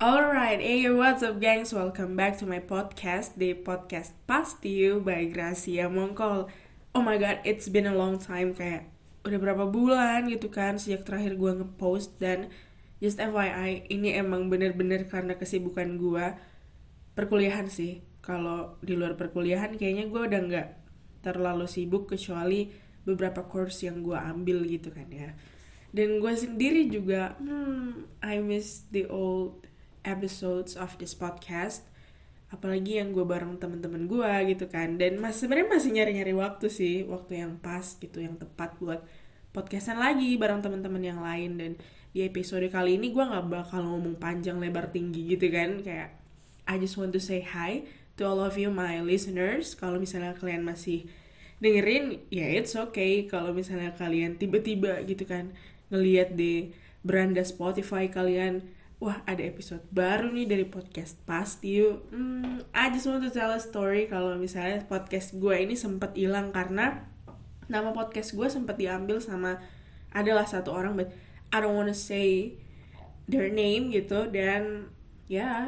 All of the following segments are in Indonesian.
Alright, hey what's up gangs? Welcome back to my podcast, the podcast Past You by Gracia Mongkol. Oh my god, it's been a long time kayak udah berapa bulan gitu kan sejak terakhir gue ngepost dan just FYI ini emang bener-bener karena kesibukan gue perkuliahan sih. Kalau di luar perkuliahan kayaknya gue udah nggak terlalu sibuk kecuali beberapa course yang gue ambil gitu kan ya. Dan gue sendiri juga, hmm, I miss the old episodes of this podcast. Apalagi yang gue bareng temen-temen gue gitu kan. Dan mas sebenarnya masih nyari-nyari waktu sih. Waktu yang pas gitu yang tepat buat podcastan lagi bareng temen-temen yang lain. Dan di episode kali ini gue nggak bakal ngomong panjang lebar tinggi gitu kan. Kayak I just want to say hi to all of you my listeners. Kalau misalnya kalian masih dengerin ya it's okay. Kalau misalnya kalian tiba-tiba gitu kan ngelihat di beranda Spotify kalian wah ada episode baru nih dari podcast pasti yuk. Hmm, I just want to tell a story kalau misalnya podcast gue ini sempat hilang karena nama podcast gue sempat diambil sama adalah satu orang but I don't wanna say their name gitu. Dan ya yeah,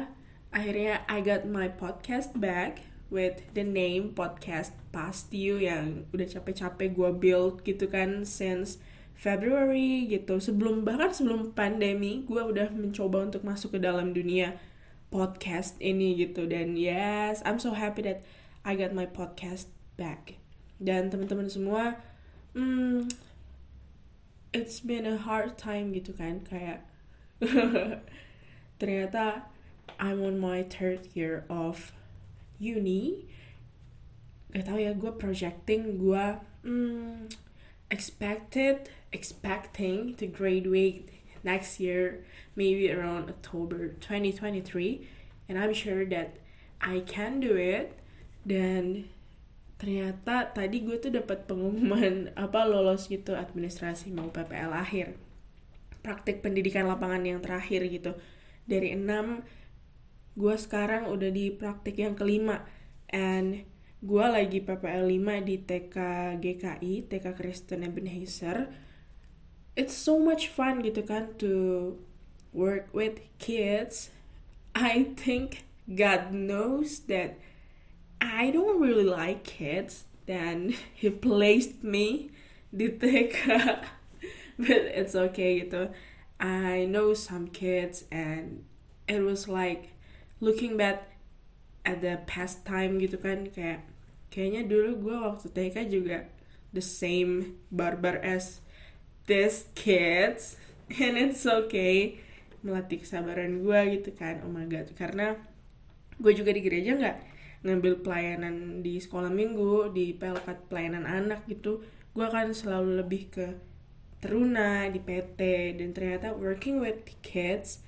akhirnya I got my podcast back with the name podcast past you yang udah capek-capek gue build gitu kan since February gitu. Sebelum bahkan sebelum pandemi gue udah mencoba untuk masuk ke dalam dunia podcast ini gitu. Dan yes I'm so happy that I got my podcast back. Dan teman-teman semua hmm, it's been a hard time gitu kan. Kayak ternyata I'm on my third year of uni. Gak tau ya gue projecting gue hmm, expected expecting to graduate next year, maybe around October 2023, and I'm sure that I can do it. Dan ternyata tadi gue tuh dapat pengumuman apa lolos gitu administrasi mau PPL akhir. Praktik pendidikan lapangan yang terakhir gitu. Dari enam gue sekarang udah di praktik yang kelima. And gue lagi PPL 5 di TK GKI TK Kristen Ebenezer it's so much fun gitu kan to work with kids. I think God knows that I don't really like kids. Then He placed me di TK, but it's okay gitu. I know some kids and it was like looking back at the past time gitu kan kayak kayaknya dulu gue waktu TK juga the same barbar as this kids and it's okay melatih kesabaran gue gitu kan. Oh my god. Karena gue juga di gereja nggak ngambil pelayanan di sekolah minggu di pelkat pelayanan anak gitu. Gue kan selalu lebih ke teruna di PT dan ternyata working with kids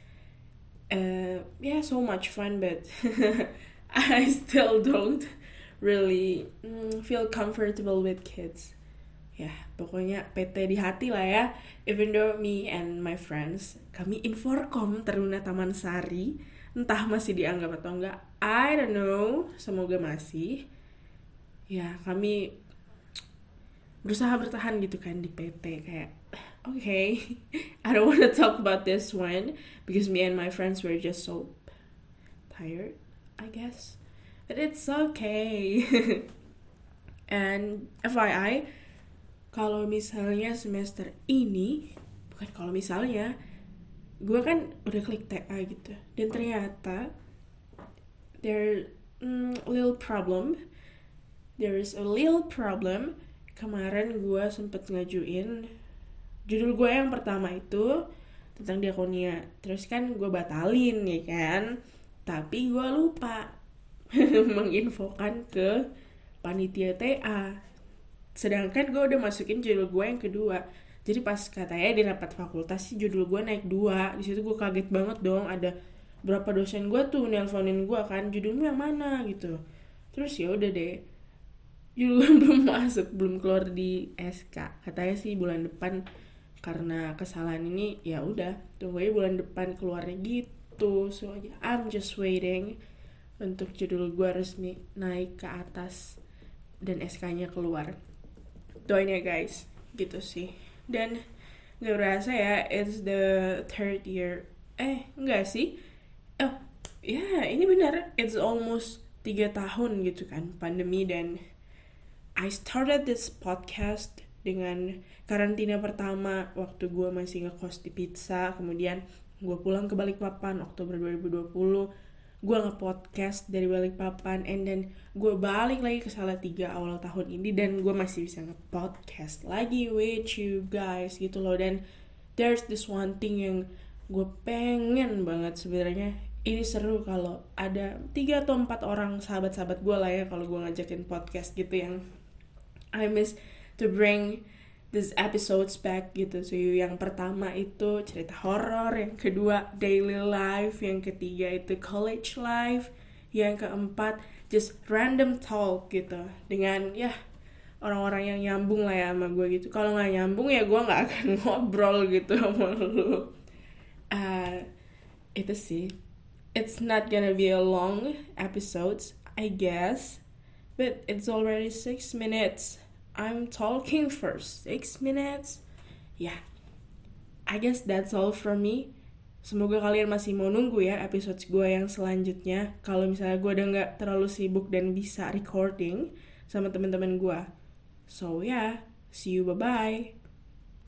uh, yeah so much fun but I still don't really mm, feel comfortable with kids. Ya pokoknya PT di hati lah ya. Even though me and my friends kami inforkom Teruna Taman Sari entah masih dianggap atau enggak I don't know semoga masih. Ya kami berusaha bertahan gitu kan di PT kayak okay I don't want to talk about this one because me and my friends were just so tired I guess. But it's okay. And FYI kalau misalnya semester ini bukan kalau misalnya gue kan udah klik TA gitu. Dan ternyata there mm, little problem. There is a little problem. Kemarin gue sempet ngajuin judul gue yang pertama itu tentang diakonia. Terus kan gue batalin ya kan tapi gue lupa menginfokan ke panitia TA sedangkan gue udah masukin judul gue yang kedua. Jadi pas katanya di rapat fakultas sih judul gue naik dua. Di situ gue kaget banget dong ada berapa dosen gue tuh nelponin gue kan judulmu yang mana gitu. Terus ya udah deh judul gue belum masuk belum keluar di SK katanya sih bulan depan karena kesalahan ini ya udah tunggu aja bulan depan keluarnya gitu so I'm just waiting untuk judul gue resmi naik ke atas dan SK-nya keluar. Doain ya guys. Gitu sih. Dan gak berasa ya it's the third year. Eh enggak sih? Ya yeah, ini benar. It's almost tiga tahun gitu kan pandemi dan I started this podcast dengan karantina pertama waktu gue masih ngekos di pizza. Kemudian gue pulang ke Balikpapan Oktober 2020 gue nge-podcast dari Balikpapan and then gue balik lagi ke tiga awal tahun ini dan gue masih bisa nge-podcast lagi with you guys gitu loh. Dan there's this one thing yang gue pengen banget sebenarnya. Ini seru kalau ada tiga atau empat orang sahabat-sahabat gue lah ya kalau gue ngajakin podcast gitu yang I miss to bring this episodes back gitu so yang pertama itu cerita horor yang kedua daily life yang ketiga itu college life yang keempat just random talk gitu. Dengan ya orang-orang yang nyambung lah ya sama gue gitu. Kalau nggak nyambung ya gue nggak akan ngobrol gitu sama lu. Uh, itu sih. It's not gonna be a long episodes I guess. But it's already six minutes I'm talking for six minutes. Yeah, I guess that's all from me. Semoga kalian masih mau nunggu ya episode gue yang selanjutnya. Kalau misalnya gue udah nggak terlalu sibuk dan bisa recording sama teman-teman gue. So yeah, see you bye bye.